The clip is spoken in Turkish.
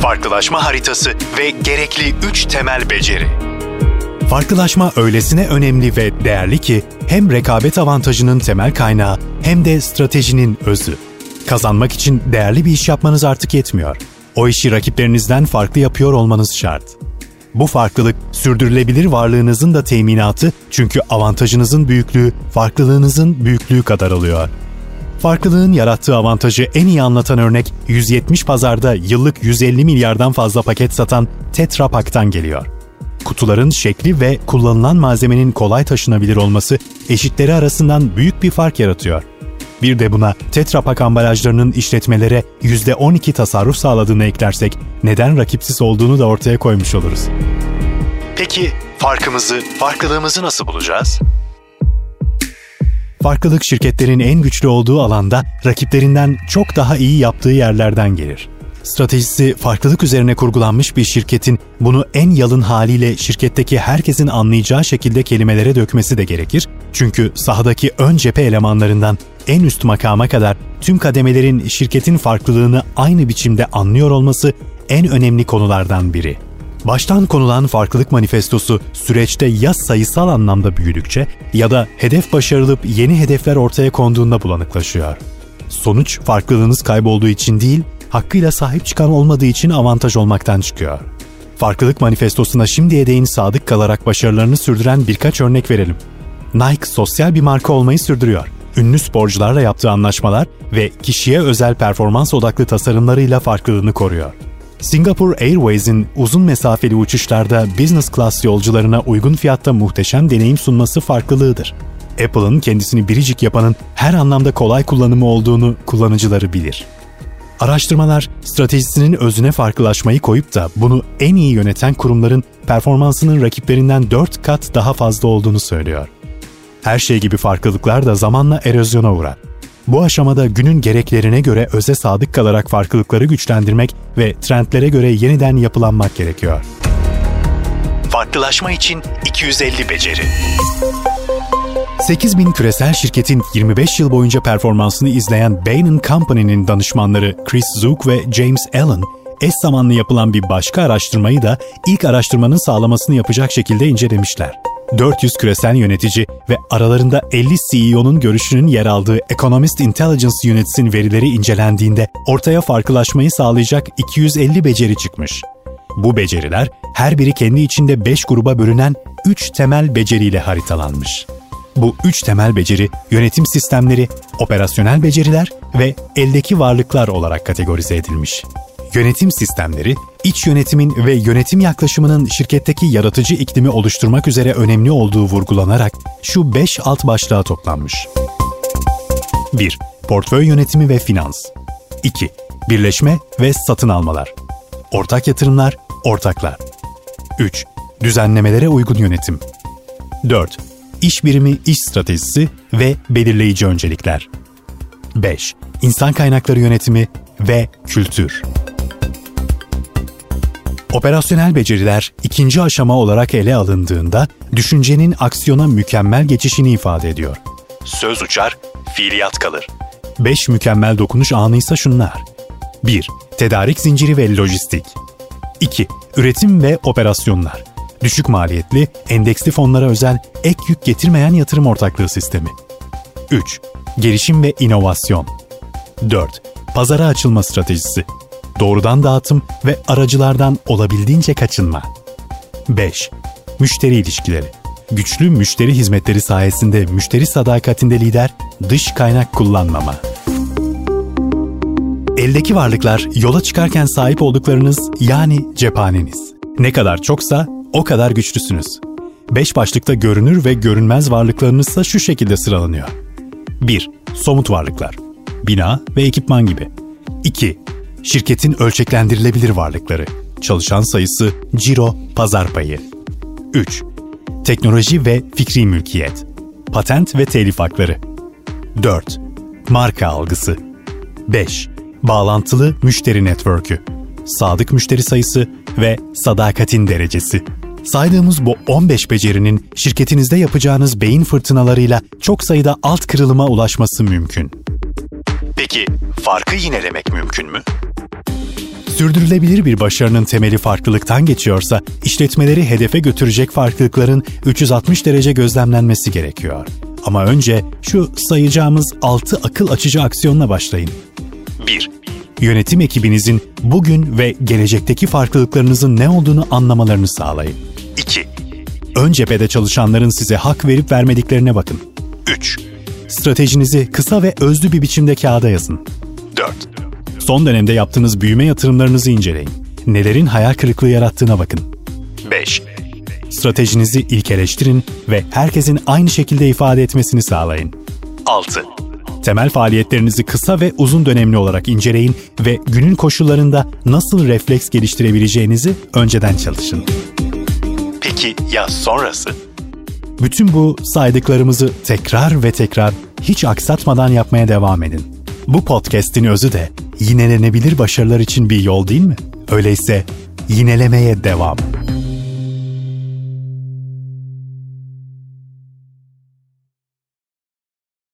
farklılaşma haritası ve gerekli 3 temel beceri. Farklılaşma öylesine önemli ve değerli ki hem rekabet avantajının temel kaynağı hem de stratejinin özü. Kazanmak için değerli bir iş yapmanız artık yetmiyor. O işi rakiplerinizden farklı yapıyor olmanız şart. Bu farklılık sürdürülebilir varlığınızın da teminatı çünkü avantajınızın büyüklüğü farklılığınızın büyüklüğü kadar oluyor. Farklılığın yarattığı avantajı en iyi anlatan örnek 170 pazarda yıllık 150 milyardan fazla paket satan Tetra Pak'tan geliyor. Kutuların şekli ve kullanılan malzemenin kolay taşınabilir olması eşitleri arasından büyük bir fark yaratıyor. Bir de buna Tetra Pak ambalajlarının işletmelere %12 tasarruf sağladığını eklersek neden rakipsiz olduğunu da ortaya koymuş oluruz. Peki farkımızı, farklılığımızı nasıl bulacağız? Farklılık şirketlerin en güçlü olduğu alanda rakiplerinden çok daha iyi yaptığı yerlerden gelir. Stratejisi farklılık üzerine kurgulanmış bir şirketin bunu en yalın haliyle şirketteki herkesin anlayacağı şekilde kelimelere dökmesi de gerekir. Çünkü sahadaki ön cephe elemanlarından en üst makama kadar tüm kademelerin şirketin farklılığını aynı biçimde anlıyor olması en önemli konulardan biri. Baştan konulan farklılık manifestosu süreçte ya sayısal anlamda büyüdükçe ya da hedef başarılıp yeni hedefler ortaya konduğunda bulanıklaşıyor. Sonuç farklılığınız kaybolduğu için değil, hakkıyla sahip çıkan olmadığı için avantaj olmaktan çıkıyor. Farklılık manifestosuna şimdiye değin sadık kalarak başarılarını sürdüren birkaç örnek verelim. Nike sosyal bir marka olmayı sürdürüyor. Ünlü sporcularla yaptığı anlaşmalar ve kişiye özel performans odaklı tasarımlarıyla farklılığını koruyor. Singapore Airways'in uzun mesafeli uçuşlarda business class yolcularına uygun fiyatta muhteşem deneyim sunması farklılığıdır. Apple'ın kendisini biricik yapanın her anlamda kolay kullanımı olduğunu kullanıcıları bilir. Araştırmalar, stratejisinin özüne farklılaşmayı koyup da bunu en iyi yöneten kurumların performansının rakiplerinden 4 kat daha fazla olduğunu söylüyor. Her şey gibi farklılıklar da zamanla erozyona uğrar. Bu aşamada günün gereklerine göre öze sadık kalarak farklılıkları güçlendirmek ve trendlere göre yeniden yapılanmak gerekiyor. Farklılaşma için 250 beceri. 8000 küresel şirketin 25 yıl boyunca performansını izleyen Bain Company'nin danışmanları Chris Zook ve James Allen, eş zamanlı yapılan bir başka araştırmayı da ilk araştırmanın sağlamasını yapacak şekilde incelemişler. 400 küresel yönetici ve aralarında 50 CEO'nun görüşünün yer aldığı Economist Intelligence Units'in verileri incelendiğinde ortaya farklılaşmayı sağlayacak 250 beceri çıkmış. Bu beceriler her biri kendi içinde 5 gruba bölünen 3 temel beceriyle haritalanmış. Bu üç temel beceri yönetim sistemleri, operasyonel beceriler ve eldeki varlıklar olarak kategorize edilmiş. Yönetim sistemleri, iç yönetimin ve yönetim yaklaşımının şirketteki yaratıcı iklimi oluşturmak üzere önemli olduğu vurgulanarak şu 5 alt başlığa toplanmış. 1. Portföy yönetimi ve finans. 2. Birleşme ve satın almalar. Ortak yatırımlar, ortaklar. 3. Düzenlemelere uygun yönetim. 4 iş birimi iş stratejisi ve belirleyici öncelikler. 5. İnsan kaynakları yönetimi ve kültür. Operasyonel beceriler ikinci aşama olarak ele alındığında düşüncenin aksiyona mükemmel geçişini ifade ediyor. Söz uçar, fiiliyat kalır. 5 mükemmel dokunuş anı ise şunlar. 1. Tedarik zinciri ve lojistik. 2. Üretim ve operasyonlar düşük maliyetli, endeksli fonlara özel ek yük getirmeyen yatırım ortaklığı sistemi. 3. Gelişim ve inovasyon. 4. Pazara açılma stratejisi. Doğrudan dağıtım ve aracılardan olabildiğince kaçınma. 5. Müşteri ilişkileri. Güçlü müşteri hizmetleri sayesinde müşteri sadakatinde lider, dış kaynak kullanmama. Eldeki varlıklar yola çıkarken sahip olduklarınız yani cephaneniz. Ne kadar çoksa o kadar güçlüsünüz. Beş başlıkta görünür ve görünmez varlıklarınız ise şu şekilde sıralanıyor. 1. Somut varlıklar. Bina ve ekipman gibi. 2. Şirketin ölçeklendirilebilir varlıkları. Çalışan sayısı, ciro, pazar payı. 3. Teknoloji ve fikri mülkiyet. Patent ve telif hakları. 4. Marka algısı. 5. Bağlantılı müşteri network'ü. Sadık müşteri sayısı ve sadakatin derecesi. Saydığımız bu 15 becerinin şirketinizde yapacağınız beyin fırtınalarıyla çok sayıda alt kırılıma ulaşması mümkün. Peki farkı yinelemek mümkün mü? Sürdürülebilir bir başarının temeli farklılıktan geçiyorsa, işletmeleri hedefe götürecek farklılıkların 360 derece gözlemlenmesi gerekiyor. Ama önce şu sayacağımız 6 akıl açıcı aksiyonla başlayın. 1. Yönetim ekibinizin bugün ve gelecekteki farklılıklarınızın ne olduğunu anlamalarını sağlayın. 2. Ön cephede çalışanların size hak verip vermediklerine bakın. 3. Stratejinizi kısa ve özlü bir biçimde kağıda yazın. 4. Son dönemde yaptığınız büyüme yatırımlarınızı inceleyin. Nelerin hayal kırıklığı yarattığına bakın. 5. Stratejinizi ilkeleştirin ve herkesin aynı şekilde ifade etmesini sağlayın. 6. Temel faaliyetlerinizi kısa ve uzun dönemli olarak inceleyin ve günün koşullarında nasıl refleks geliştirebileceğinizi önceden çalışın. Peki ya sonrası? Bütün bu saydıklarımızı tekrar ve tekrar hiç aksatmadan yapmaya devam edin. Bu podcast'in özü de yinelenebilir başarılar için bir yol değil mi? Öyleyse yinelemeye devam.